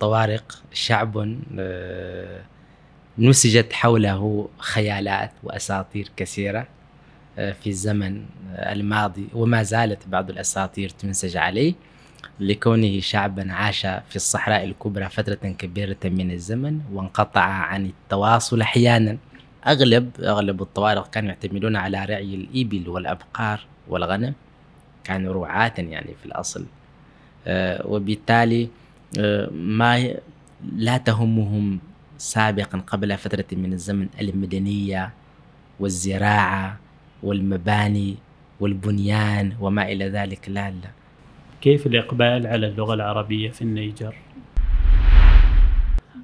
الطوارق شعب آه، نسجت حوله خيالات وأساطير كثيرة آه، في الزمن الماضي وما زالت بعض الأساطير تنسج عليه لكونه شعبا عاش في الصحراء الكبرى فترة كبيرة من الزمن وانقطع عن التواصل أحيانا. أغلب أغلب الطوارق كانوا يعتمدون على رعي الإبل والأبقار والغنم كانوا رعاة يعني في الأصل آه، وبالتالي ما لا تهمهم سابقا قبل فترة من الزمن المدنية والزراعة والمباني والبنيان وما إلى ذلك لا لا. كيف الإقبال على اللغة العربية في النيجر؟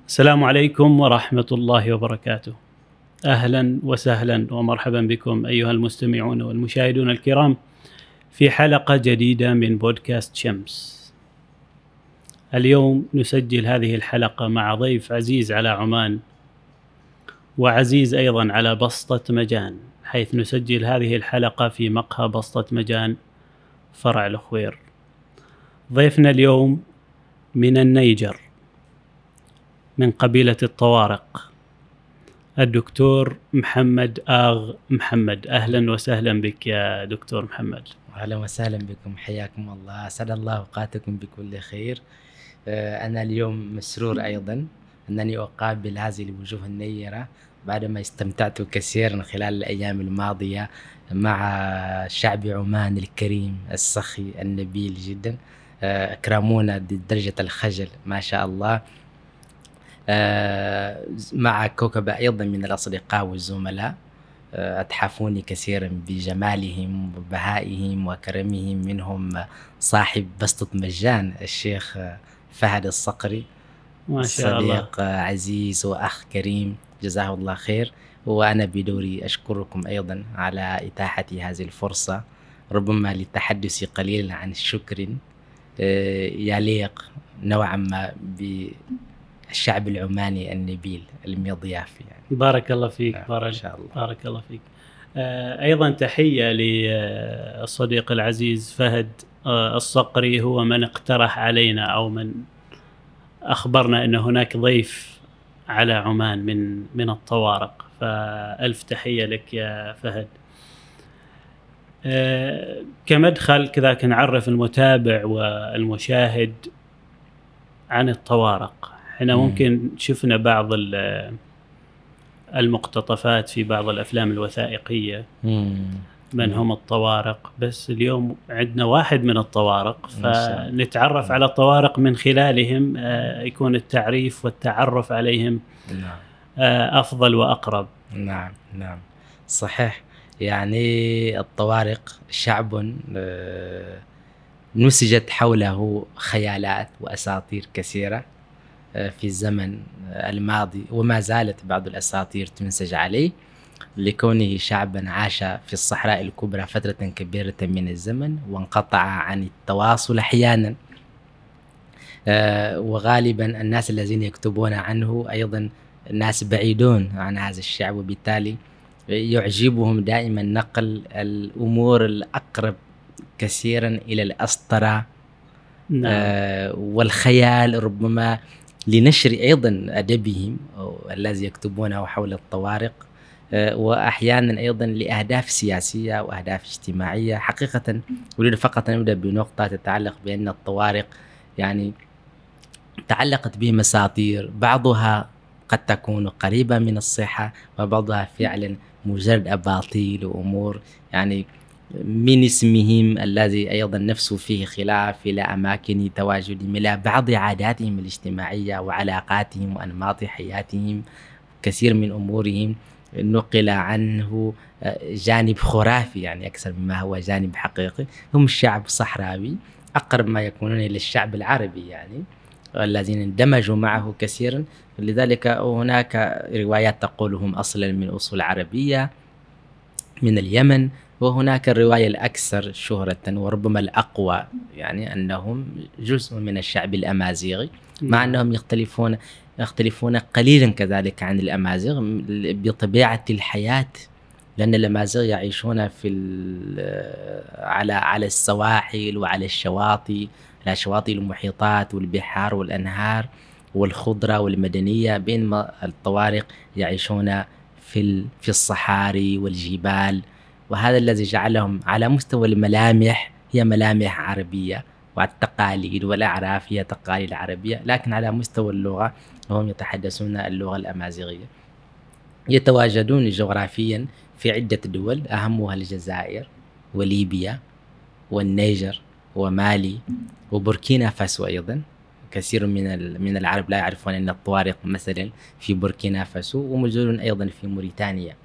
السلام عليكم ورحمة الله وبركاته. أهلا وسهلا ومرحبا بكم أيها المستمعون والمشاهدون الكرام في حلقة جديدة من بودكاست شمس. اليوم نسجل هذه الحلقة مع ضيف عزيز على عمان وعزيز أيضا على بسطة مجان حيث نسجل هذه الحلقة في مقهى بسطة مجان فرع الخوير ضيفنا اليوم من النيجر من قبيلة الطوارق الدكتور محمد آغ محمد. أهلا وسهلا بك يا دكتور محمد. أهلا وسهلا بكم حياكم الله. أسعد الله أوقاتكم بكل خير. أنا اليوم مسرور أيضا. أنني أقابل هذه الوجوه النيرة بعدما استمتعت كثيرا خلال الأيام الماضية مع شعب عمان الكريم السخي النبيل جدا. آه، أكرمونا بدرجة الخجل ما شاء الله. آه، مع كوكب أيضا من الأصدقاء والزملاء. أتحفوني كثيرا بجمالهم وبهائهم وكرمهم منهم صاحب بسطة مجان الشيخ فهد الصقري ما شاء الله. صديق عزيز وأخ كريم جزاه الله خير. وأنا بدوري أشكركم أيضا على إتاحة هذه الفرصة. ربما للتحدث قليلا عن شكر آه، يليق نوعا ما بالشعب العماني النبيل المضياف يعني. بارك الله فيك نعم، بارك, إن شاء الله. بارك الله فيك. آه، أيضا تحية للصديق العزيز فهد الصقري هو من اقترح علينا أو من أخبرنا أن هناك ضيف على عمان من من الطوارق فألف تحية لك يا فهد آه، كمدخل كذا نعرف المتابع والمشاهد عن الطوارق إحنا مم. ممكن شفنا بعض ال- المقتطفات في بعض الأفلام الوثائقية. من هم الطوارق. بس اليوم عندنا واحد من الطوارق. فنتعرف على الطوارق من خلالهم آه، يكون التعريف والتعرف عليهم نعم. آه، أفضل وأقرب. نعم نعم. صحيح. يعني الطوارق شعب آه، نسجت حوله خيالات وأساطير كثيرة في الزمن الماضي وما زالت بعض الأساطير تنسج عليه. لكونه شعبا عاش في الصحراء الكبرى فترة كبيرة من الزمن وانقطع عن التواصل أحيانا. آه، وغالبا الناس الذين يكتبون عنه أيضا ناس بعيدون عن هذا الشعب وبالتالي يعجبهم دائما نقل الأمور الأقرب كثيرا إلى الأسطرة نعم. آه والخيال ربما لنشر أيضا أدبهم أو الذي يكتبونه حول الطوارق. وأحيانا أيضا لأهداف سياسية واهداف اجتماعية. حقيقه أريد فقط أن أبدأ بنقطة تتعلق بأن الطوارق يعني تعلقت به مساطير. بعضها قد تكون قريبة من الصحة وبعضها فعلا مجرد أباطيل وأمور يعني من اسمهم الذي أيضا نفسه فيه خلاف إلى أماكن تواجدهم إلى بعض عاداتهم الاجتماعية وعلاقاتهم وأنماط حياتهم كثير من أمورهم. نقل عنه آه، جانب خرافي يعني أكثر مما هو جانب حقيقي. هم الشعب الصحراوي أقرب ما يكونون إلى الشعب العربي يعني الذين اندمجوا معه كثيرا. لذلك هناك روايات تقول هم أصلا من أصول عربية من اليمن وهناك الرواية الأكثر شهرة وربما الأقوى يعني أنهم جزء من الشعب الأمازيغي مع أنهم يختلفون يختلفون قليلا كذلك عن الأمازيغ بطبيعة الحياة لأن الأمازيغ يعيشون في ال- على على السواحل وعلى الشواطئ على شواطئ المحيطات والبحار والأنهار والخضرة والمدنية بينما الطوارق يعيشون في في الصحاري والجبال. وهذا الذي جعلهم على مستوى الملامح هي ملامح عربية. والتقاليد والأعراف هي تقاليد عربية لكن على مستوى اللغة هم يتحدثون اللغة الأمازيغية. يتواجدون جغرافيا في عدة دول أهمها الجزائر وليبيا والنيجر ومالي وبوركينا فاسو أيضا. كثير من من العرب لا يعرفون أن الطوارق مثلا في بوركينا فاسو وموجود أيضا في موريتانيا.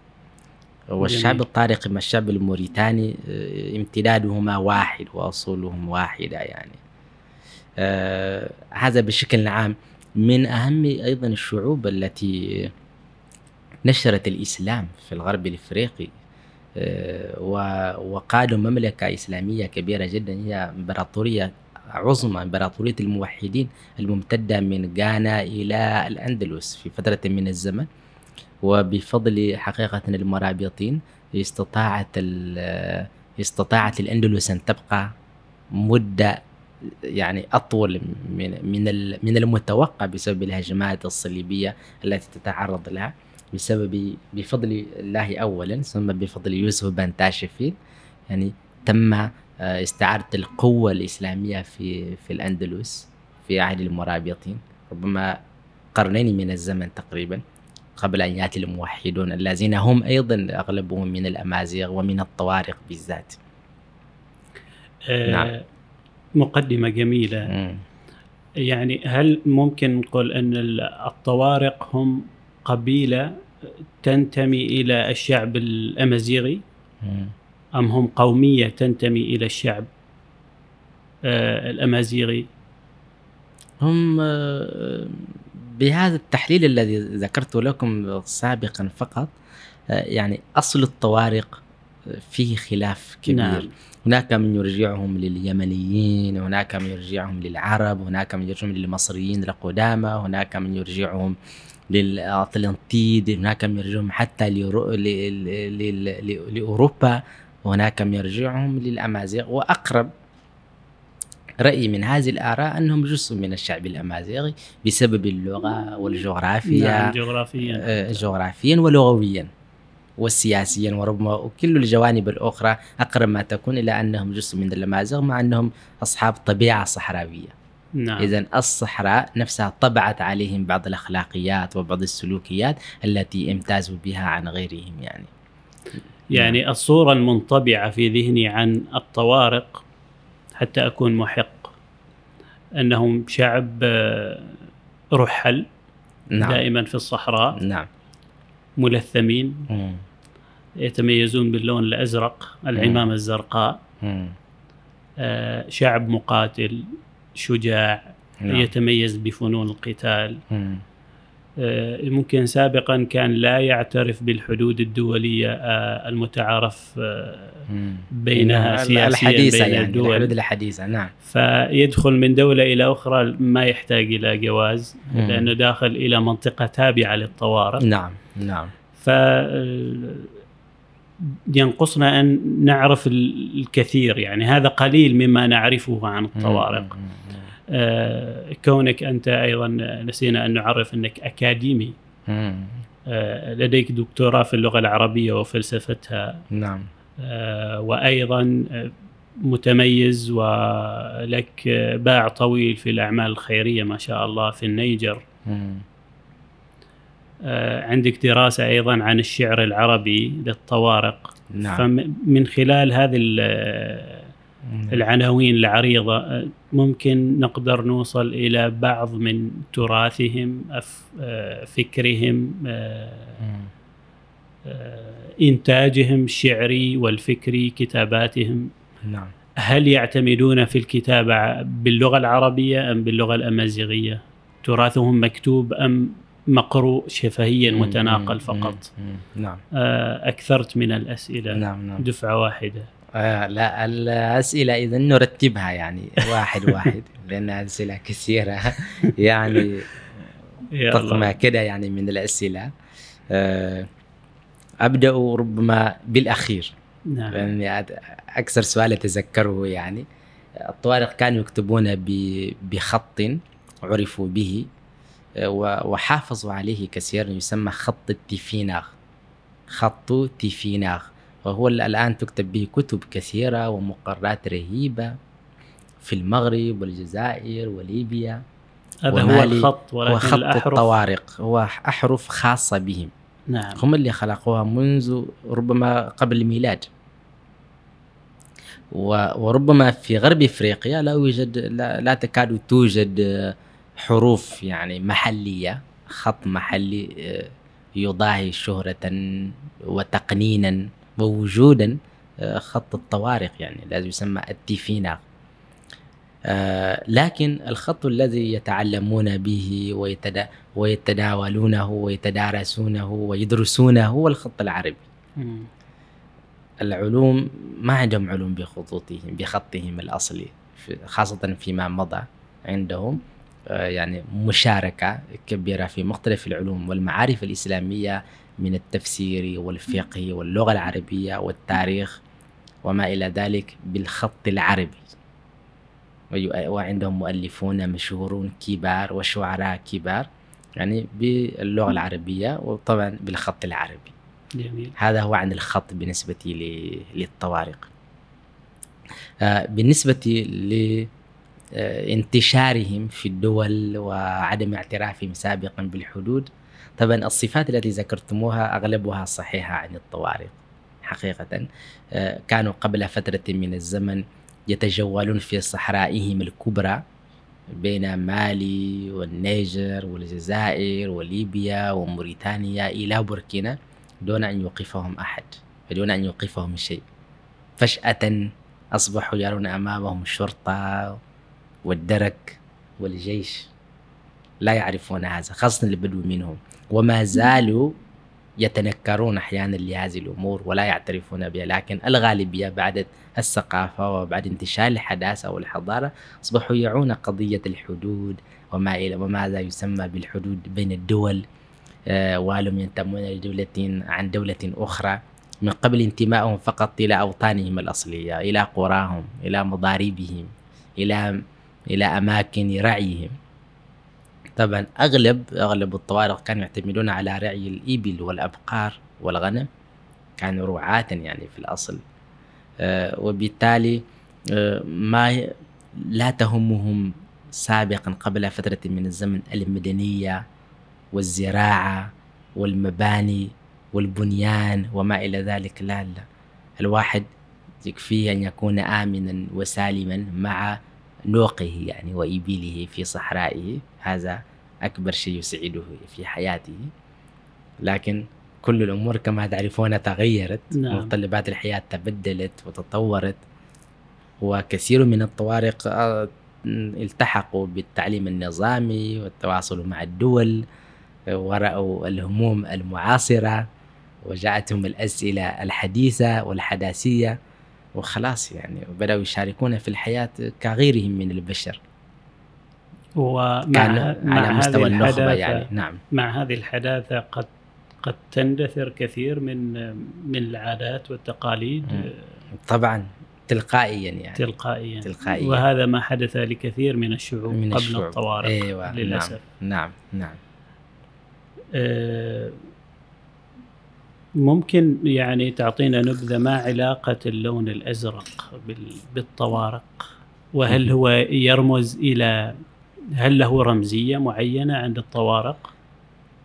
والشعب جميل. الطارقي مع الشعب الموريتاني آه، امتدادهما واحد وأصولهم واحدة يعني. آه هذا بشكل عام من أهم أيضا الشعوب التي نشرت الإسلام في الغرب الإفريقي. آه وقادوا مملكة إسلامية كبيرة جدا هي إمبراطورية عظمى إمبراطورية الموحدين الممتدة من غانا إلى الأندلس في فترة من الزمن. وبفضل حقيقة المرابطين استطاعت استطاعت الأندلس أن تبقى مدة يعني أطول من من من المتوقع بسبب الهجمات الصليبية التي تتعرض لها. بسبب بفضل الله أولا ثم بفضل يوسف بن تاشفين. يعني تم آه، استعادة القوة الإسلامية في في الأندلس في عهد المرابطين. ربما قرنين من الزمن تقريبا. قبل أن يأتي الموحدون الذين هم أيضا أغلبهم من الأمازيغ ومن الطوارق بالذات. آه نعم. مقدمة جميلة. م. يعني هل ممكن نقول أن الطوارق هم قبيلة تنتمي إلى الشعب الأمازيغي؟ أم هم قومية تنتمي إلى الشعب آه الأمازيغي؟ هم آه بهذا التحليل الذي ذكرت لكم سابقا فقط آه، يعني أصل الطوارق فيه خلاف كبير نعم. هناك من يرجعهم لليمنيين هناك من يرجعهم للعرب هناك من يرجعهم للمصريين القدامى هناك من يرجعهم للأطلنطيد هناك من يرجعهم حتى لأوروبا وهناك من يرجعهم للأمازيغ وأقرب رأيي من هذه الآراء أنهم جزء من الشعب الأمازيغي بسبب اللغة والجغرافيا نعم جغرافيا آه، جغرافيا ولغويا وسياسيا وربما وكل الجوانب الأخرى أقرب ما تكون إلى أنهم جزء من الأمازيغ مع أنهم أصحاب طبيعة صحراوية نعم. إذا الصحراء نفسها طبعت عليهم بعض الأخلاقيات وبعض السلوكيات التي امتازوا بها عن غيرهم يعني يعني نعم. الصورة المنطبعة في ذهني عن الطوارق حتى أكون محق أنهم شعب آه، رحل نعم. دائما في الصحراء نعم ملثمين مم. يتميزون باللون الأزرق العمامة مم. الزرقاء مم. آه شعب مقاتل شجاع نعم. يتميز بفنون القتال مم. آه، ممكن سابقا كان لا يعترف بالحدود الدولية آه، المتعارف آه، بينها سياسيا الحديثة بين يعني الدول. الحدود الحديثة نعم. فيدخل من دولة إلى أخرى ما يحتاج إلى جواز مم. لأنه داخل إلى منطقة تابعة للطوارئ. نعم نعم. ف ينقصنا أن نعرف الكثير يعني هذا قليل مما نعرفه عن الطوارئ. كونك أنت أيضا نسينا أن نعرف أنك أكاديمي. آه، لديك دكتوراه في اللغة العربية وفلسفتها. نعم. آه، وأيضا متميز ولك باع طويل في الأعمال الخيرية ما شاء الله في النيجر. عندك دراسة أيضا عن الشعر العربي للطوارق. نعم. فمن خلال هذه العناوين العريضة ممكن نقدر نوصل إلى بعض من تراثهم آه، فكرهم آه، آه، إنتاجهم الشعري والفكري كتاباتهم. نعم. هل يعتمدون في الكتابة باللغة العربية أم باللغة الأمازيغية؟ تراثهم مكتوب أم مقروء شفهيا متناقل فقط؟ نعم. أكثرت من الأسئلة. نعم نعم. دفعة واحدة. آه لا الأسئلة إذا نرتبها يعني واحد واحد لأن أسئلة كثيرة. يعني طقمة كده يعني من الأسئلة. آه أبدأ ربما بالأخير. نعم. لأني أكثر سؤال أتذكره يعني. الطوارق كانوا يكتبون بخط عرفوا به آه، وحافظوا عليه كثيرا يسمى خط التيفيناغ. خط تيفيناغ. وهو الآن تكتب به كتب كثيرة ومقررات رهيبة في المغرب والجزائر وليبيا. هذا هو الخط ولكن هو خط الأحرف. الطوارق. هو أحرف خاصة بهم. نعم. هم اللي خلقوها منذ ربما قبل الميلاد. وربما في غرب إفريقيا لا يوجد لا, لا تكاد توجد حروف يعني محلية خط محلي آه، يضاهي شهرة وتقنينا. ووجودا آه، خط الطوارق يعني الذي يسمى التيفينا آه، لكن الخط الذي يتعلمون به ويتداولونه ويتدارسونه ويدرسونه هو الخط العربي. العلوم ما عندهم علوم بخطوطهم بخطهم الأصلي خاصة فيما مضى عندهم. آه، يعني مشاركة كبيرة في مختلف العلوم والمعارف الإسلامية من التفسير والفقه واللغة العربية والتاريخ وما إلى ذلك بالخط العربي. وعندهم مؤلفون مشهورون كبار وشعراء كبار يعني باللغة العربية وطبعا بالخط العربي. جميل. هذا هو عن الخط بالنسبة للطوارق آه، بالنسبة لانتشارهم في الدول وعدم اعترافهم سابقا بالحدود طبعا الصفات التي ذكرتموها أغلبها صحيحة عن الطوارق حقيقة آه، كانوا قبل فترة من الزمن يتجولون في صحرائهم الكبرى بين مالي والنيجر والجزائر وليبيا وموريتانيا إلى بوركينا دون أن يوقفهم أحد ودون أن يوقفهم شيء. فجأة أصبحوا يرون أمامهم الشرطة والدرك والجيش. لا يعرفون هذا خاصة البدو منهم. وما زالوا يتنكرون أحيانا لهذه الأمور ولا يعترفون بها لكن الغالبية بعد الثقافة وبعد انتشار الحداثة والحضارة أصبحوا يعون قضية الحدود وما إلى وماذا يسمى بالحدود بين الدول آه، ولم ينتمون لدولة عن دولة أخرى من قبل انتمائهم فقط إلى أوطانهم الأصلية إلى قراهم إلى مضاربهم إلى إلى أماكن رعيهم. طبعا أغلب أغلب الطوارق كانوا يعتمدون على رعي الإبل والأبقار والغنم كانوا رعاة يعني في الأصل. آه، وبالتالي آه، ما لا تهمهم سابقا قبل فترة من الزمن المدنية والزراعة والمباني والبنيان وما إلى ذلك. لا لا. الواحد يكفيه أن يكون آمنا وسالما مع نوقه يعني وإبله في صحرائه. هذا أكبر شيء يسعده في حياته. لكن كل الأمور كما تعرفون تغيرت. نعم. متطلبات الحياة تبدلت وتطورت. وكثير من الطوارق التحقوا بالتعليم النظامي والتواصل مع الدول ورأوا الهموم المعاصرة وجاءتهم الأسئلة الحديثة والحداثية. وخلاص يعني بدأوا يشاركون في الحياة كغيرهم من البشر. ومع مع على مستوى النخبة يعني نعم. مع هذه الحداثة قد قد تندثر كثير من من العادات والتقاليد. طبعا تلقائيا يعني. تلقائيا. تلقائيا. وهذا ما حدث لكثير من الشعوب من قبل الشعوب. الطوارئ أيوة. للأسف. نعم نعم, نعم. آه، ممكن يعني تعطينا نبذة ما علاقة اللون الأزرق بالطوارق وهل هو يرمز إلى هل له رمزية معينة عند الطوارق؟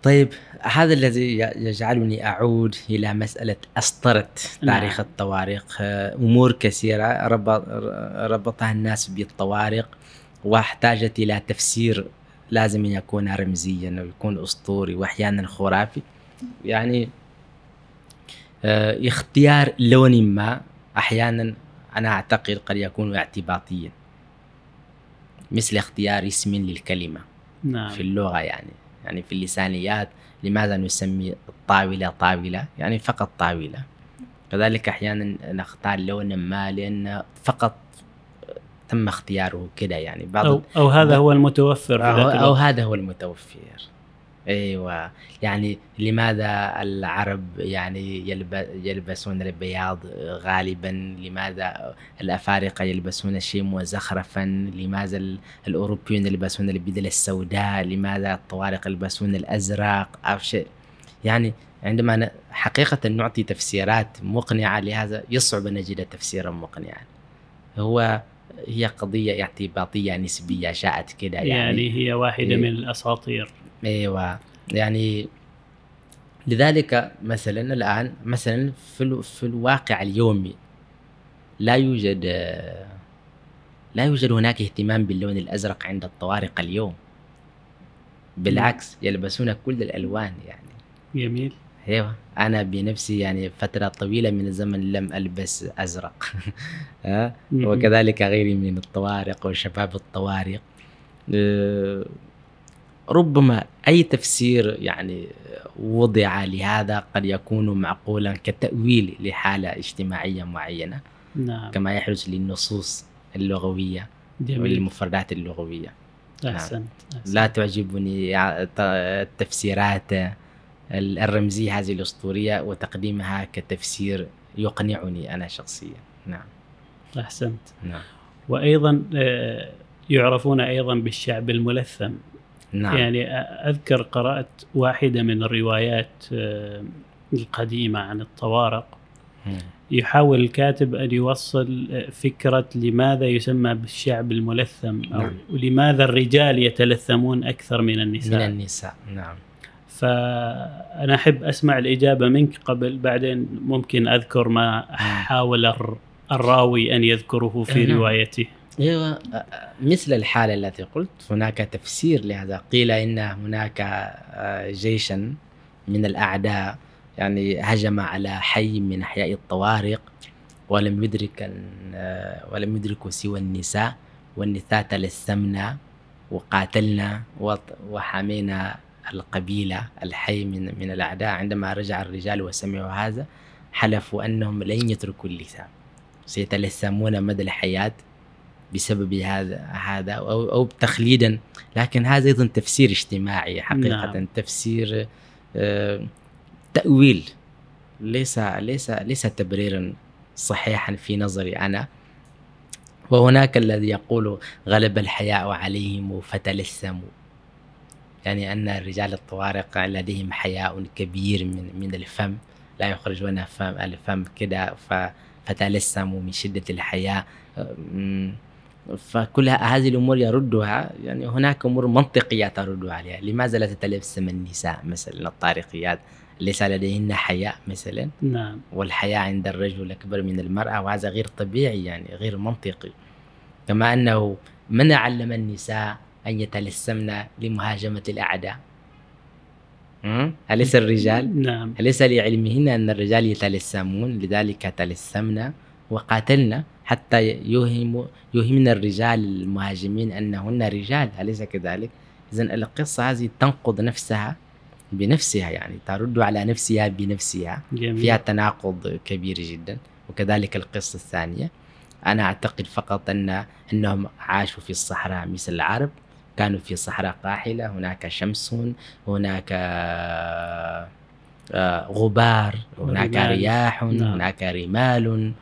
طيب هذا الذي يجعلني أعود إلى مسألة أسطرة تاريخ نعم. الطوارق أمور كثيرة ربطها الناس بالطوارق واحتاجت إلى تفسير لازم يكون رمزيا أو يكون أسطوري وأحيانا خرافي يعني آه، اختيار لون ما أحيانا أنا أعتقد قد يكون اعتباطيا. مثل اختيار اسم للكلمة. نعم. في اللغة يعني. يعني في اللسانيات لماذا نسمي الطاولة طاولة؟ يعني فقط طاولة. كذلك أحيانا نختار لون ما لأن فقط تم اختياره كده يعني. بعض أو, أو هذا هو المتوفر أو, أو هذا هو المتوفر. إيوه. يعني لماذا العرب يعني يلب- يلبسون البياض غالبا؟ لماذا الأفارقة يلبسون الشيء مزخرفا لماذا ال- الأوروبيون يلبسون البدل السوداء؟ لماذا الطوارق يلبسون الأزرق؟ أو شيء. يعني عندما ن- حقيقة نعطي تفسيرات مقنعة لهذا يصعب أن نجد تفسيرا مقنعا. هو هي قضية اعتباطية نسبية شاءت كده يعني, يعني, يعني هي واحدة إيه. من الأساطير. إيوه. يعني لذلك مثلا الآن مثلا في ال- في الواقع اليومي لا يوجد لا يوجد هناك اهتمام باللون الأزرق عند الطوارق اليوم. بالعكس يلبسون كل الألوان يعني. جميل. إيوه. أنا بنفسي يعني فترة طويلة من الزمن لم ألبس أزرق. مم. وكذلك غيري من الطوارق وشباب الطوارق. آه، ربما أي تفسير يعني وضع لهذا قد يكون معقولا كتأويل لحالة اجتماعية معينة نعم. كما يحدث للنصوص اللغوية جميل. والمفردات اللغوية. أحسنت أحسنت. لا تعجبني ع- ت- التفسيرات ال- الرمزية هذه الأسطورية وتقديمها كتفسير يقنعني أنا شخصيا. نعم. أحسنت. نعم. وأيضا آه، يعرفون أيضا بالشعب الملثم. نعم يعني أ- أذكر قرأت واحدة من الروايات آه، القديمة عن الطوارق. يحاول الكاتب أن يوصل آه، فكرة لماذا يسمى بالشعب الملثم أو نعم. لماذا الرجال يتلثمون أكثر من من النساء النساء نعم فأنا أحب أسمع الإجابة منك قبل بعدين ممكن أذكر ما حاول الر- الراوي أن يذكره في نعم. روايته أيوه. مثل الحالة التي قلت هناك تفسير لهذا. قيل إن هناك آه، جيشا من الأعداء يعني هجم على حي من أحياء الطوارق ولم يدرك آه، ولم يدركوا سوى النساء والنساء تلثمنا وقاتلنا وحمينا القبيلة الحي من من الأعداء. عندما رجع الرجال وسمعوا هذا حلفوا أنهم لن يتركوا اللثام. سيتلثمون مدى الحياة. بسبب هذا هذا أو أو تخليدا. لكن هذا أيضا تفسير اجتماعي حقيقة نعم. تفسير آه، تأويل. ليس ليس ليس تبريرا صحيحا في نظري أنا. وهناك الذي يقول غلب الحياء عليهم فتلثموا يعني أن رجال الطوارق لديهم حياء كبير من من الفم. لا يخرجون فم الفم كده فتلثموا من شدة الحياء. أم، فكل هذه الأمور يردها يعني هناك أمور منطقية ترد عليها. لماذا لا تتلثم النساء مثلا الطارقيات؟ ليس لديهن حياء مثلا؟ نعم. والحياة عند الرجل أكبر من المرأة وهذا غير طبيعي يعني غير منطقي. كما أنه من علم النساء أن يتلثمن لمهاجمة الأعداء؟ م? أليس الرجال؟ نعم. أليس لعلمهن أن الرجال يتلثمون لذلك تلثمن وقاتلن. حتى يوهم يوهمن الرجال المهاجمين أنهن رجال أليس كذلك؟ إذا القصة هذه تنقض نفسها بنفسها يعني ترد على نفسها بنفسها. جميل. فيها تناقض كبير جدا وكذلك القصة الثانية. أنا أعتقد فقط أن أنهم عاشوا في الصحراء مثل العرب كانوا في صحراء قاحلة هناك شمس هناك آه، غبار هناك رمال. رياح نعم. هناك رمال.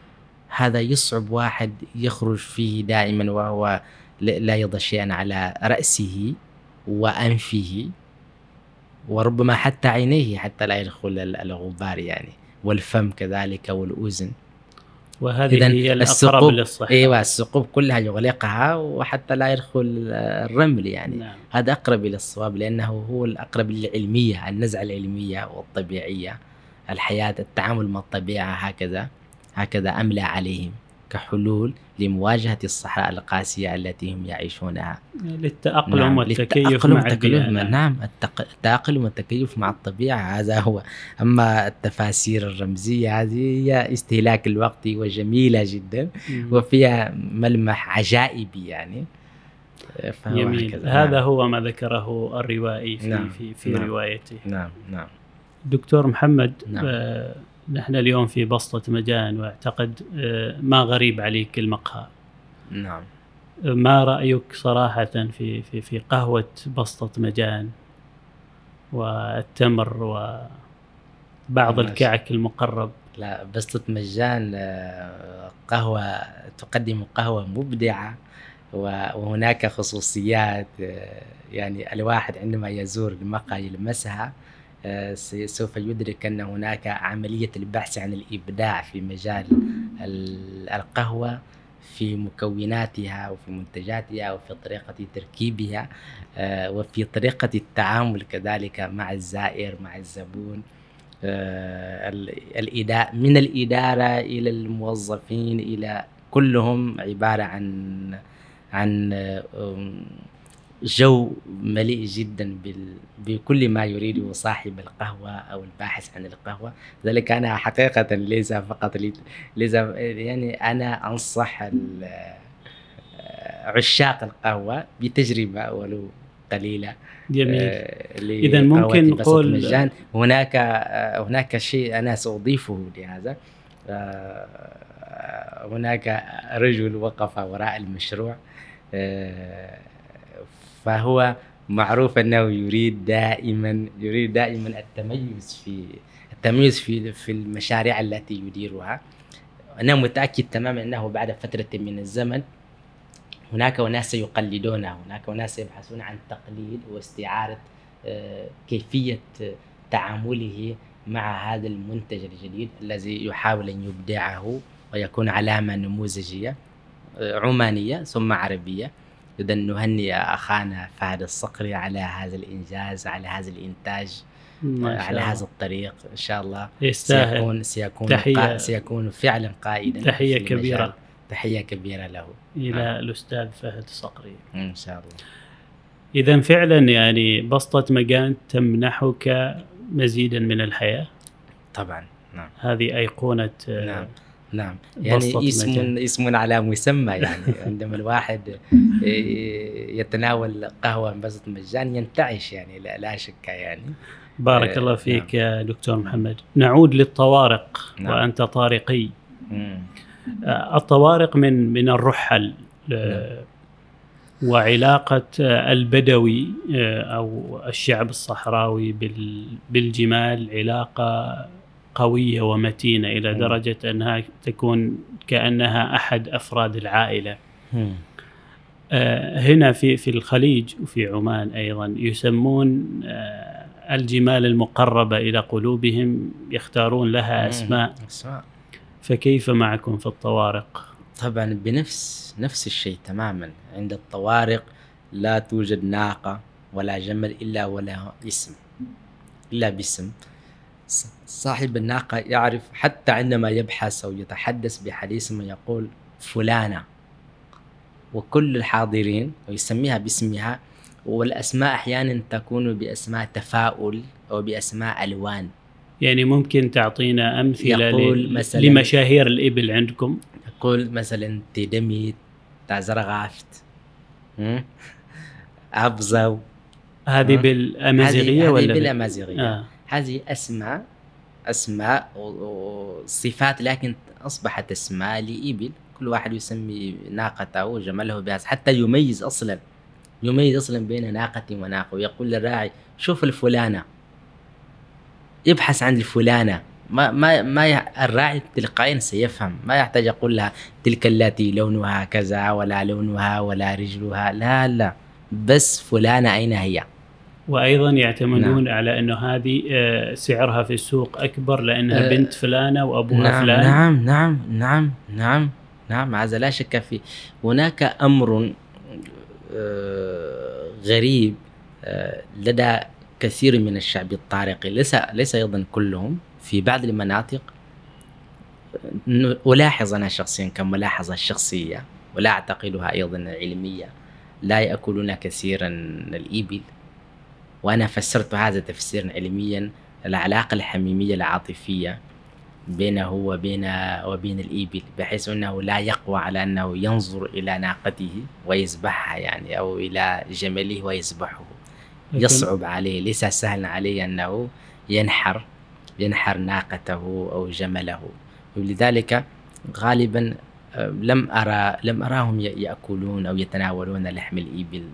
هذا يصعب واحد يخرج فيه دائما وهو لا يضع شيئا على رأسه وأنفه وربما حتى عينيه حتى لا يدخل ال- الغبار يعني والفم كذلك والأذن. وهذه إذن هي الأقرب الثقوب للصحة. إيوه الثقوب كلها يغلقها وحتى لا يدخل الرمل يعني. نعم. هذا أقرب إلى الصواب لأنه هو الأقرب للعلمية النزعة العلمية والطبيعية الحياة التعامل مع الطبيعة هكذا. هكذا املى عليهم كحلول لمواجهة الصحراء القاسية التي هم يعيشونها للتأقلم نعم، والتكيف للتأقلم مع مع- نعم التأقلم والتكيف مع الطبيعة هذا هو أما التفاسير الرمزية هذه هي استهلاك الوقت وجميلة جدا مم. وفيها ملمح عجائبي يعني جميل. هذا نعم. هو ما ذكره الروائي في نعم، في, في نعم. روايته نعم نعم دكتور محمد نعم. آه نحن اليوم في بسطة مجان واعتقد آه ما غريب عليك المقهى. نعم. ما رأيك صراحة في في في قهوة بسطة مجان والتمر وبعض ماشي. الكعك المقرب؟ لا بسطة مجان آه، قهوة تقدم قهوة مبدعة وهناك خصوصيات آه، يعني الواحد عندما يزور المقهى يلمسها. سوف يدرك أن هناك عملية البحث عن الإبداع في مجال ال- القهوة في مكوناتها وفي منتجاتها وفي طريقة تركيبها آه، وفي طريقة التعامل كذلك مع الزائر مع الزبون. آه، ال- الإداء من الإدارة إلى الموظفين إلى كلهم عبارة عن عن آه، جو مليء جدا بال- بكل ما يريده صاحب القهوة أو الباحث عن القهوة. ذلك أنا حقيقة ليس فقط لي ليس يعني أنا أنصح عشاق القهوة بتجربة ولو قليلة جميل. آه، إذا لقهوة ممكن نقول- مجان. هناك آه، هناك شيء أنا سأضيفه لهذا. آه، هناك رجل وقف وراء المشروع آه، فهو معروف أنه يريد دائما يريد دائما التميز في التميز في في المشاريع التي يديرها. أنا متأكد تماما أنه بعد فترة من الزمن هناك أناس يقلدونه هناك أناس يبحثون عن تقليد واستعارة آه، كيفية آه، تعامله مع هذا المنتج الجديد الذي يحاول أن يبدعه ويكون علامة نموذجية آه، عمانية ثم عربية. إذا نهنئ أخانا فهد الصقري على هذا الإنجاز على هذا الإنتاج آه، على. هذا الطريق. إن شاء الله يستاهل. سيكون سيكون تحية- سيكون فعلا قائدا تحية كبيرة. تحية كبيرة له. إلى الأستاذ فهد صقري إن شاء الله. إذا فعلا يعني بسطة مجان تمنحك مزيدا من الحياة. طبعا. نعم. هذه أيقونة آه، نعم. نعم. يعني اسم. اسم على مسمى يعني. عندما الواحد إيه، يتناول قهوة بسط مجان ينتعش يعني لا, لا شك يعني. بارك آه، الله فيك يا دكتور محمد. نعود للطوارق نعم. وأنت طارقي. مم. آه، الطوارق من من الرحل آه، وعلاقة آه، البدوي أو الشعب الصحراوي بال- بالجمال علاقة قوية ومتينة إلى مم. درجة أنها تكون كأنها أحد أفراد العائلة. آه، هنا في في الخليج وفي عمان أيضا يسمون آه، الجمال المقربة إلى قلوبهم يختارون لها. أسماء أسماء فكيف معكم في الطوارق؟ طبعا بنفس نفس الشيء تماما عند الطوارق لا توجد ناقة ولا جمل إلا ولا اسم إلا باسم صاحب الناقة يعرف حتى عندما يبحث أو يتحدث بحديث ما يقول فلانة وكل الحاضرين ويسميها باسمها والأسماء أحيانا تكون بأسماء تفاؤل أو بأسماء ألوان يعني ممكن تعطينا أمثلة يقول مثلاً- لمشاهير الإبل عندكم يقول مثلا تدمي تازرغافت هم؟ أبزو هذه؟ بالأمازيغية هذه- ولا بالأمازيغية آه. هذه أسماء و- وصفات لكن أصبحت أسماء لإبل. كل واحد يسمي ناقته وجمله بهذا حتى يميز أصلا يميز أصلا بين ناقة وناقة ويقول للراعي شوف الفلانة. يبحث عن الفلانة. ما ما ما الراعي تلقائيا سيفهم. ما يحتاج يقول لها تلك التي لونها كذا ولا لونها ولا رجلها. لا لا. بس فلانة أين هي؟ وأيضا يعتمدون نعم. على أنه هذه آه، سعرها في السوق أكبر لأنها آه، بنت فلانة وأبوها نعم فلان. نعم نعم نعم نعم نعم هذا لا شك فيه. هناك أمر آه، غريب آه، لدى كثير من الشعب الطارقي ليس ليس أيضا كلهم في بعض المناطق. ألاحظ أنا شخصيا كملاحظة شخصية ولا أعتقدها أيضا علمية لا يأكلون كثيرا الإبل. وأنا فسرت هذا تفسيرا علميا العلاقة الحميمية العاطفية بينه وبين وبين الإبل بحيث أنه لا يقوى على أنه ينظر إلى ناقته ويذبحها يعني أو إلى جمله ويذبحه يصعب عليه ليس سهلا عليه أنه ينحر ينحر ناقته أو جمله. ولذلك غالبا آه، لم أرى لم أراهم يأكلون أو يتناولون لحم الإبل.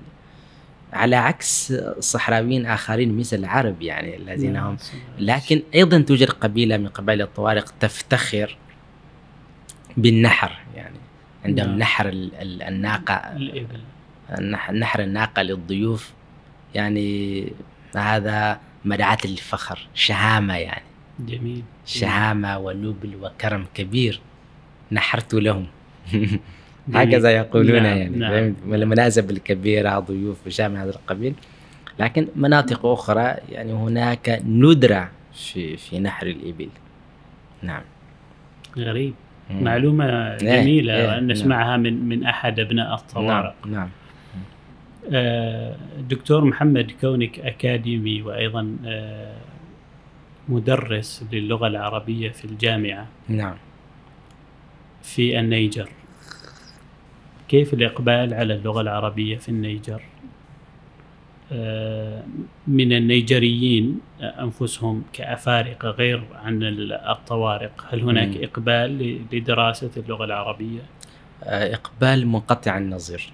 على عكس صحراويين آخرين مثل العرب يعني الذين نعم، هم. لكن أيضا توجد قبيلة من قبائل الطوارق تفتخر بالنحر يعني عندهم نعم. نحر ال- ال- الناقة. الإبل. النح- نحر الناقة للضيوف. يعني هذا مدعاة للفخر شهامة يعني. جميل. شهامة ونبل وكرم كبير. نحرت لهم. هكذا يقولون نعم، يعني نعم. المناسب الكبيرة ضيوف وشيء من هذا القبيل. لكن مناطق أخرى يعني هناك ندرة في في نحر الإبل. نعم. غريب. مم. معلومة إيه، جميلة إيه، نعم. نسمعها من من أحد أبناء الطوارئ نعم نعم. آه، دكتور محمد كونك أكاديمي وأيضا آه، مدرس للغة العربية في الجامعة. نعم. في النيجر. كيف الإقبال على اللغة العربية في النيجر؟ آه، من النيجريين أنفسهم كأفارقة غير عن الطوارق. هل هناك. إقبال لدراسة اللغة العربية؟ آه، إقبال منقطع النظير.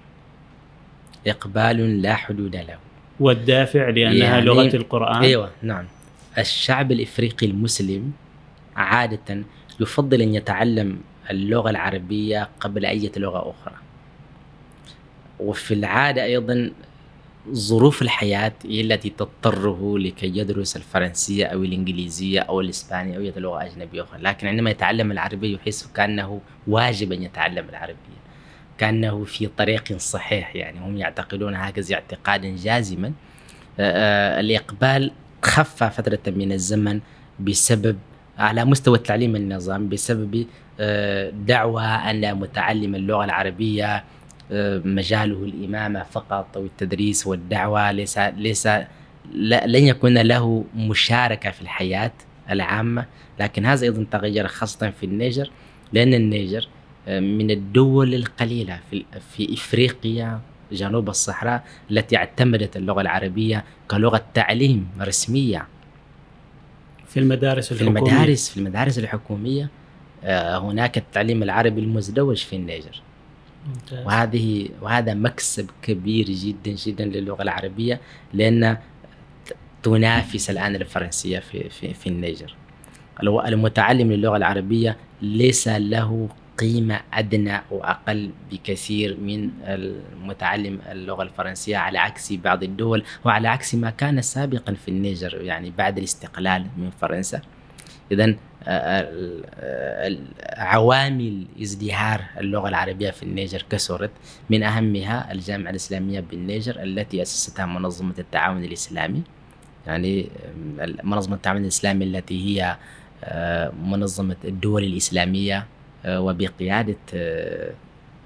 إقبال لا حدود له. والدافع لأنها يعني- لغة القرآن؟ أيوه نعم. الشعب الإفريقي المسلم عادة يفضل أن يتعلم اللغة العربية قبل أي لغة أخرى. وفي العادة أيضا ظروف الحياة هي التي تضطره لكي يدرس الفرنسية أو الإنجليزية أو الإسبانية أو اي لغة أجنبية أخرى. لكن عندما يتعلم العربيه يحس كأنه واجب ان يتعلم العربية. كأنه في طريق صحيح يعني. هم يعتقدون هكذا اعتقادا جازما. آه، الإقبال خف فترة من الزمن بسبب على مستوى التعليم النظام بسبب آه، دعوى أن متعلم اللغة العربية آه، مجاله الإمامة فقط أو التدريس والدعوة ليس ليس لن يكون له مشاركة في الحياة العامة. لكن هذا أيضا تغير خاصة في النيجر لأن النيجر آه، من الدول القليلة في في إفريقيا جنوب الصحراء التي اعتمدت اللغة العربية كلغة تعليم رسمية. في المدارس في الحكومية. المدارس في المدارس الحكومية آه، هناك التعليم العربي المزدوج في النيجر. وهذه وهذا مكسب كبير جدا جدا للغة العربية لأن ت- تنافس الآن الفرنسية في في في النيجر. المتعلم للغة العربية ليس له قيمة أدنى أو أقل بكثير من المتعلم اللغة الفرنسية على عكس بعض الدول وعلى عكس ما كان سابقا في النيجر يعني بعد الاستقلال من فرنسا. إذا عوامل ازدهار اللغة العربية في النيجر كثرت من أهمها الجامعة الإسلامية بالنيجر التي أسستها منظمة التعاون الإسلامي. يعني آم، منظمة التعاون الإسلامي التي هي آه، منظمة الدول الإسلامية آه، وبقيادة آه،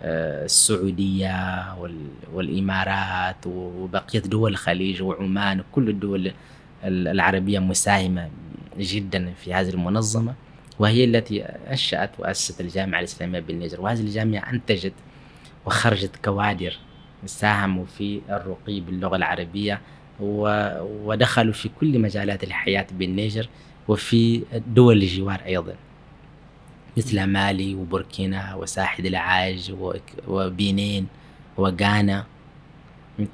آه، السعودية وال- والإمارات وبقية دول الخليج وعمان وكل الدول ال- العربية مساهمة جدا في هذه المنظمة وهي التي أنشأت وأسست الجامعة الإسلامية بالنيجر وهذه الجامعة أنتجت وخرجت كوادر ساهموا في الرقي باللغة العربية ودخلوا في كل مجالات الحياة بالنيجر وفي دول الجوار أيضا مثل مالي وبوركينا وساحل العاج وبنين وغانا.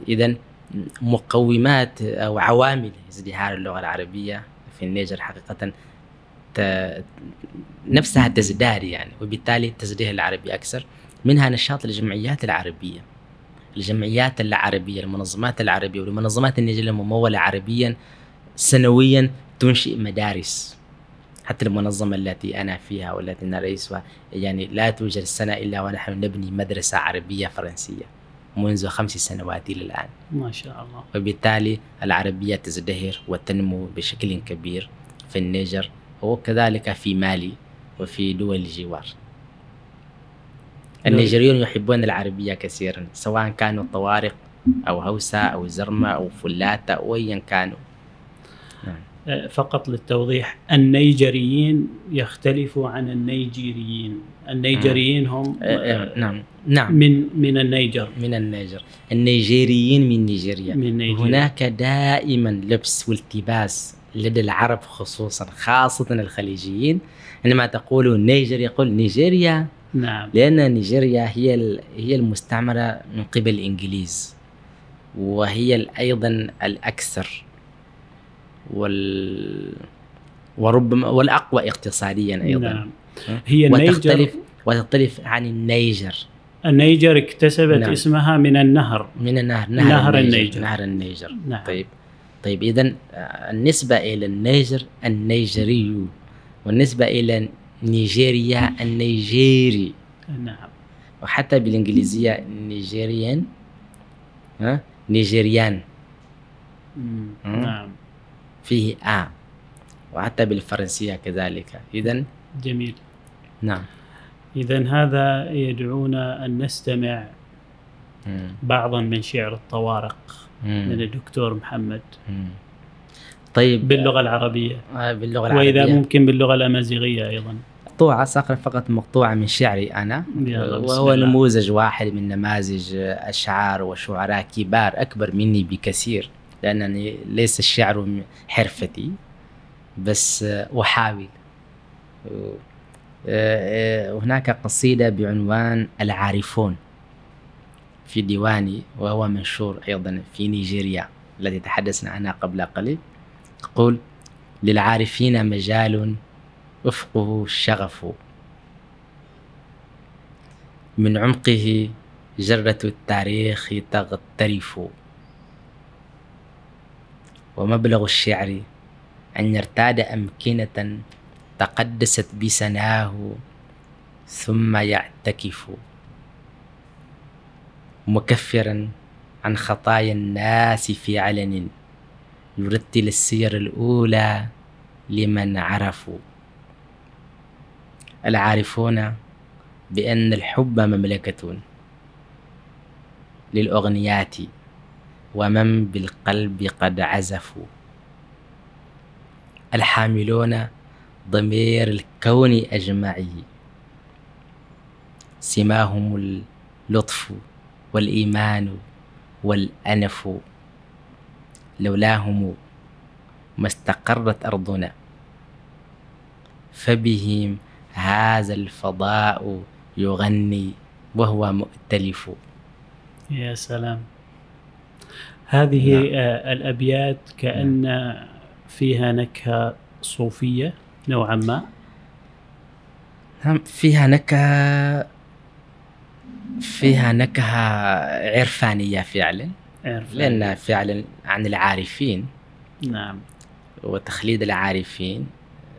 إذا مقومات أو عوامل ازدهار اللغة العربية في النيجر حقيقة ت- نفسها تزداد يعني وبالتالي تزدهر العربي أكثر. منها نشاط الجمعيات العربية. الجمعيات العربية المنظمات العربية والمنظمات النيجرية الممولة عربيا سنويا تنشئ مدارس. حتى المنظمة التي أنا فيها والتي أنا رئيسها يعني لا توجد سنة إلا ونحن نبني مدرسة عربية فرنسية. منذ خمس سنوات إلى الآن. ما شاء الله. وبالتالي العربية تزدهر وتنمو بشكل كبير في النيجر وكذلك في مالي وفي دول الجوار. النيجريون يحبون العربية كثيرا سواء كانوا طوارق أو هوسة أو زرمة أو فلاتة أو أيا كانوا. فقط للتوضيح النيجريين يختلفوا عن النيجيريين. النيجريين هم آه، آه، نعم نعم. من من النيجر. من النيجر. النيجيريين من نيجيريا. من نيجيريا. هناك دائما لبس والتباس لدى العرب خصوصا خاصة الخليجيين. عندما تقول نيجر يقول نيجيريا. نعم. لأن نيجيريا هي هي المستعمرة من قبل الإنجليز وهي أيضا الأكثر. وال وربما والأقوى اقتصاديا أيضا. نعم. هي النيجر وتختلف وتختلف عن النيجر. النيجر اكتسبت نعم. اسمها من النهر. من النهر. نهر, نهر النيجر, النيجر. نهر النيجر. نعم. طيب. طيب إذا النسبة إلى النيجر النيجري والنسبة إلى نيجيريا النيجيري. نعم. وحتى بالإنجليزية Nigerian ها؟ Nigerian. نعم. فيه آ وحتى بالفرنسية كذلك. إذا جميل. نعم. إذا هذا يدعونا أن نستمع مم. بعضا من شعر الطوارق من مم. الدكتور محمد. مم. طيب. باللغة العربية. آه، باللغة العربية. وإذا ممكن باللغة الأمازيغية أيضا. مقطوعة سأقرأ فقط مقطوعة من شعري أنا. بسم وهو. نموذج واحد من نماذج أشعار وشعراء كبار أكبر مني بكثير. لأنني ليس الشعر حرفتي بس آه، أحاول. آه، آه، هناك قصيدة بعنوان العارفون في ديواني وهو منشور أيضا في نيجيريا التي تحدثنا عنها قبل قليل. تقول للعارفين مجال أفقه الشغف. من عمقه جرة التاريخ تغترف. ومبلغ الشعر أن يرتاد أمكنة تقدست بسناه ثم يعتكف. مكفرا عن خطايا الناس في علن يرتل السير الأولى لمن عرفوا. العارفون بأن الحب مملكة للأغنيات ومن بالقلب قد عزفوا. الحاملون ضمير الكون أجمعه سماهم اللطف والإيمان والأنف. لولاهم ما استقرت أرضنا. فبهم هذا الفضاء يغني وهو مؤتلف. يا سلام. هذه نعم. آه الأبيات كأن فيها نكهة صوفية نوعا ما. نعم فيها نكهة فيها نكهة عرفانية فعلا عرف لأن فعلا عن العارفين. نعم. وتخليد العارفين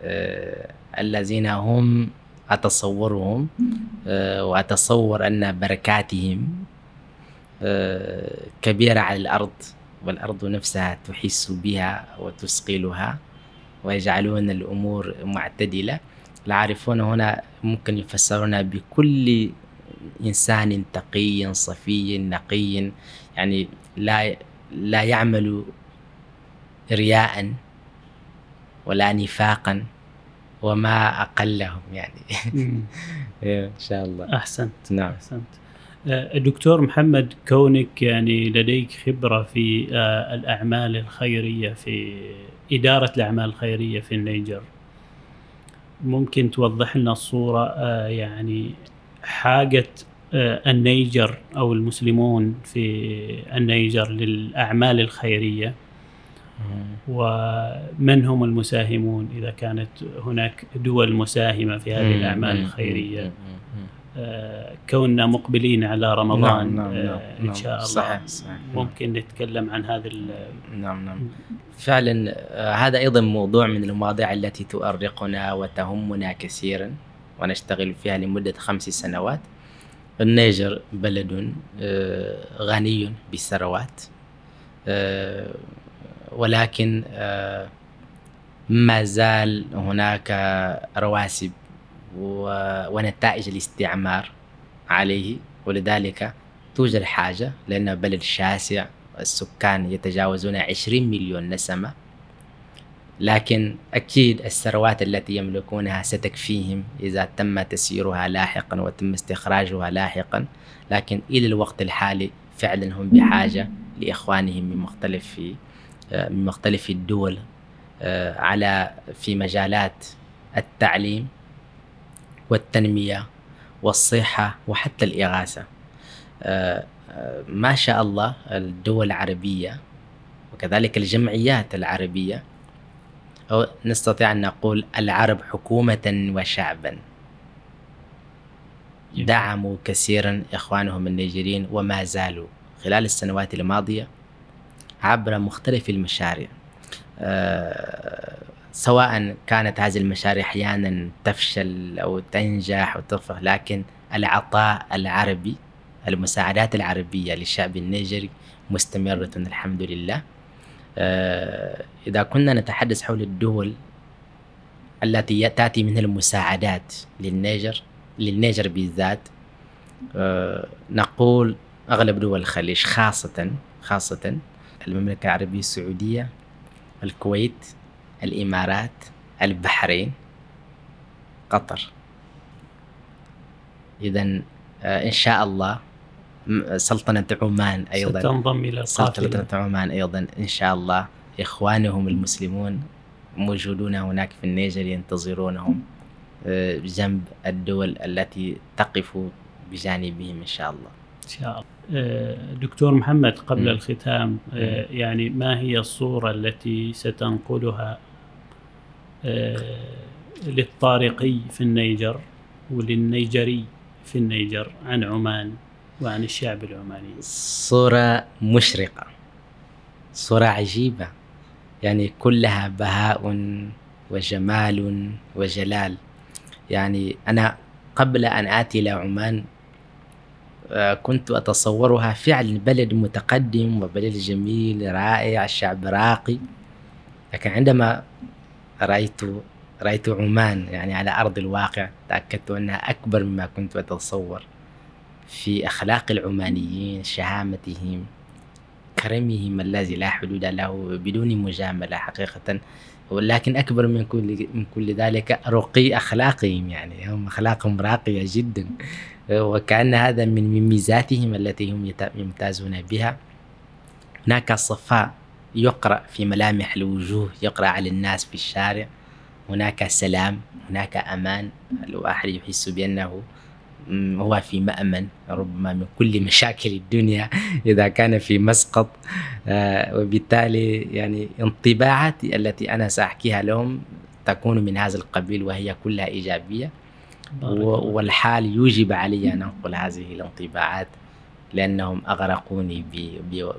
آه، الذين هم أتصورهم آه، وأتصور أن بركاتهم كبيرة على الأرض والأرض نفسها تحس بها وتثقلها ويجعلون الأمور معتدلة. العارفون هنا ممكن يفسرون بكل إنسان تقي صفي نقي يعني لا لا يعمل رياء ولا نفاقا وما أقلهم يعني. مم. إن شاء الله. أحسنت. نعم. أحسنت. آه، الدكتور محمد كونك يعني لديك خبرة في آه، الأعمال الخيرية في إدارة الأعمال الخيرية في النيجر ممكن توضح لنا الصورة؟ آه، يعني حاجة النيجر أو المسلمون في النيجر للأعمال الخيرية؟ ومن هم المساهمون إذا كانت هناك دول مساهمة في هذه الأعمال الخيرية؟ كوننا مقبلين على رمضان نعم، نعم، آه، نعم، إن شاء الله صحيح، صحيح. ممكن نتكلم عن هذا نعم نعم. فعلا آه، هذا أيضا موضوع من المواضيع التي تؤرقنا وتهمنا كثيرا ونشتغل فيها لمدة خمس سنوات. النيجر بلد آه، غني بالثروات ولكن ما زال هناك رواسب ونتائج الاستعمار عليه ولذلك توجد حاجة لأنه بلد شاسع السكان يتجاوزون 20 مليون نسمة. لكن أكيد الثروات التي يملكونها ستكفيهم إذا تم تسييرها لاحقا وتم استخراجها لاحقا. لكن إلى الوقت الحالي فعلا هم بحاجة لإخوانهم من مختلف من مختلف الدول آه، على في مجالات التعليم. والتنمية والصحة وحتى الإغاثة. آه، ما شاء الله الدول العربية وكذلك الجمعيات العربية أو نستطيع أن نقول العرب حكومة وشعبا. دعموا كثيرا إخوانهم النيجيريين وما زالوا خلال السنوات الماضية عبر مختلف المشاريع. آه، سواء كانت هذه المشاريع أحيانا تفشل أو تنجح تفرح لكن العطاء العربي المساعدات العربية للشعب النيجري مستمرة الحمد لله. آه، إذا كنا نتحدث حول الدول التي تأتي منها المساعدات للنيجر للنيجر بالذات آه، نقول أغلب دول الخليج خاصة خاصة المملكة العربية السعودية الكويت الإمارات البحرين قطر. إذا آه، إن شاء الله سلطنة عمان أيضا ستنضم إلى القافلة سلطنة عمان أيضا إن شاء الله إخوانهم المسلمون موجودون هناك في النيجر ينتظرونهم آه، جنب الدول التي تقف بجانبهم إن شاء الله. إن شاء الله. آه، دكتور محمد قبل م. الختام يعني ما هي الصورة التي ستنقلها للطارقي في النيجر وللنيجري في النيجر عن عمان وعن الشعب العماني. صورة مشرقة صورة عجيبة يعني كلها بهاء وجمال وجلال. يعني أنا قبل أن آتي إلى عمان آه، كنت أتصورها فعلا بلد متقدم وبلد جميل رائع الشعب راقي. لكن عندما رأيت رأيت عمان يعني على أرض الواقع تأكدت أنها أكبر مما كنت أتصور في أخلاق العمانيين شهامتهم كرمهم الذي لا حدود له بدون مجاملة حقيقة ولكن أكبر من كل من كل ذلك رقي أخلاقهم يعني هم أخلاقهم راقية جدا وكأن هذا من ميزاتهم التي هم يمتازون بها. هناك صفاء يقرأ في ملامح الوجوه يقرأ على الناس في الشارع. هناك سلام هناك أمان. الواحد يحس بأنه هو في مأمن ربما من كل مشاكل الدنيا إذا كان في مسقط. آه، وبالتالي يعني انطباعاتي التي أنا سأحكيها لهم تكون من هذا القبيل وهي كلها إيجابية. والحال يوجب علي أن أنقل هذه الانطباعات لأنهم أغرقوني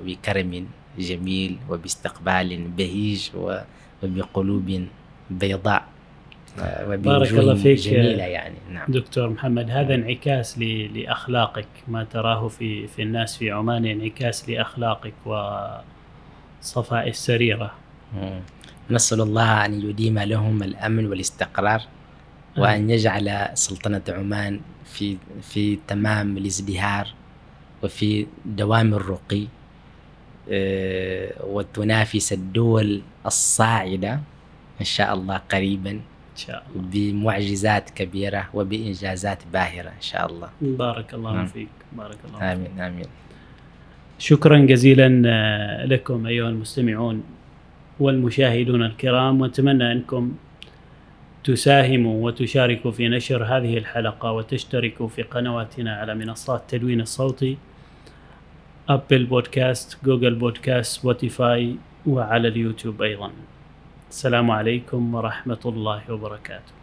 بكرم جميل وباستقبال بهيج وبقلوب بيضاء. بارك الله فيك جميلة يعني. نعم. دكتور محمد هذا انعكاس لأخلاقك ما تراه في في الناس في عمان انعكاس لأخلاقك وصفاء السريرة. نسأل الله أن يديم لهم الأمن والاستقرار وأن يجعل سلطنة عمان في في تمام الازدهار وفي دوام الرقي. آه، وتنافس الدول الصاعدة إن شاء الله قريبا شاء الله. بمعجزات كبيرة وبإنجازات باهرة إن شاء الله. بارك الله نعم. فيك. بارك الله آمين فيك. آمين شكرا جزيلا آه، لكم أيها المستمعون والمشاهدون الكرام وأتمنى أنكم تساهموا وتشاركوا في نشر هذه الحلقة وتشتركوا في قنواتنا على منصات التدوين الصوتي Apple Podcasts Google Podcasts Spotify وعلى اليوتيوب أيضا. السلام عليكم ورحمة الله وبركاته.